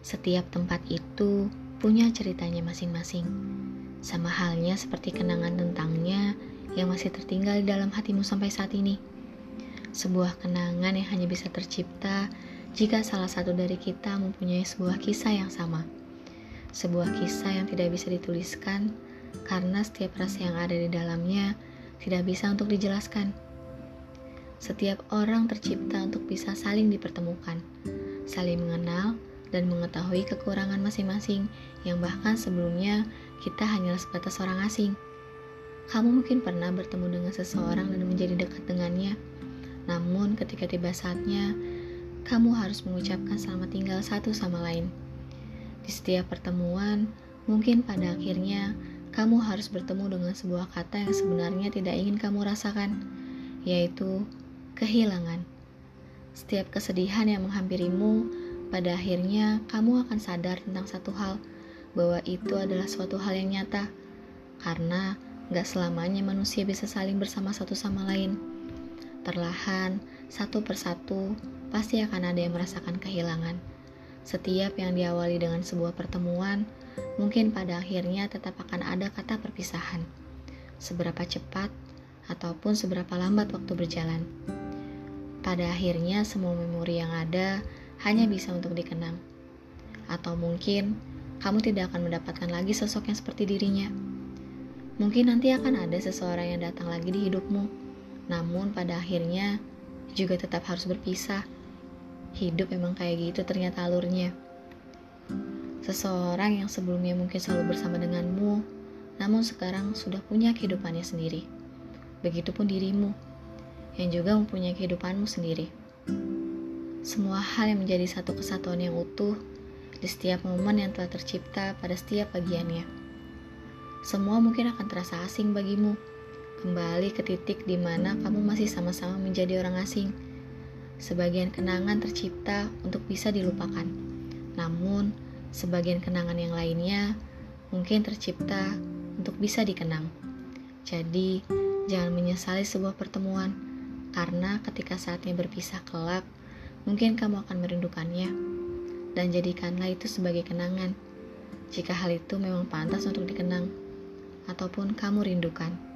Setiap tempat itu punya ceritanya masing-masing. Sama halnya seperti kenangan tentangnya yang masih tertinggal di dalam hatimu sampai saat ini. Sebuah kenangan yang hanya bisa tercipta jika salah satu dari kita mempunyai sebuah kisah yang sama. Sebuah kisah yang tidak bisa dituliskan karena setiap rasa yang ada di dalamnya tidak bisa untuk dijelaskan. Setiap orang tercipta untuk bisa saling dipertemukan, saling mengenal, dan mengetahui kekurangan masing-masing yang bahkan sebelumnya kita hanyalah sebatas orang asing. Kamu mungkin pernah bertemu dengan seseorang dan menjadi dekat dengannya, namun ketika tiba saatnya, kamu harus mengucapkan selamat tinggal satu sama lain. Di setiap pertemuan, mungkin pada akhirnya kamu harus bertemu dengan sebuah kata yang sebenarnya tidak ingin kamu rasakan, yaitu kehilangan. Setiap kesedihan yang menghampirimu pada akhirnya, kamu akan sadar tentang satu hal, bahwa itu adalah suatu hal yang nyata. Karena gak selamanya manusia bisa saling bersama satu sama lain. Perlahan, satu persatu, pasti akan ada yang merasakan kehilangan. Setiap yang diawali dengan sebuah pertemuan, mungkin pada akhirnya tetap akan ada kata perpisahan. Seberapa cepat ataupun seberapa lambat waktu berjalan. Pada akhirnya, semua memori yang ada hanya bisa untuk dikenang. Atau mungkin kamu tidak akan mendapatkan lagi sosok yang seperti dirinya. Mungkin nanti akan ada seseorang yang datang lagi di hidupmu, namun pada akhirnya juga tetap harus berpisah. Hidup memang kayak gitu ternyata alurnya. Seseorang yang sebelumnya mungkin selalu bersama denganmu, namun sekarang sudah punya kehidupannya sendiri. Begitupun dirimu, yang juga mempunyai kehidupanmu sendiri semua hal yang menjadi satu kesatuan yang utuh di setiap momen yang telah tercipta pada setiap bagiannya. Semua mungkin akan terasa asing bagimu, kembali ke titik di mana kamu masih sama-sama menjadi orang asing. Sebagian kenangan tercipta untuk bisa dilupakan, namun sebagian kenangan yang lainnya mungkin tercipta untuk bisa dikenang. Jadi, jangan menyesali sebuah pertemuan, karena ketika saatnya berpisah kelak, Mungkin kamu akan merindukannya, dan jadikanlah itu sebagai kenangan. Jika hal itu memang pantas untuk dikenang, ataupun kamu rindukan.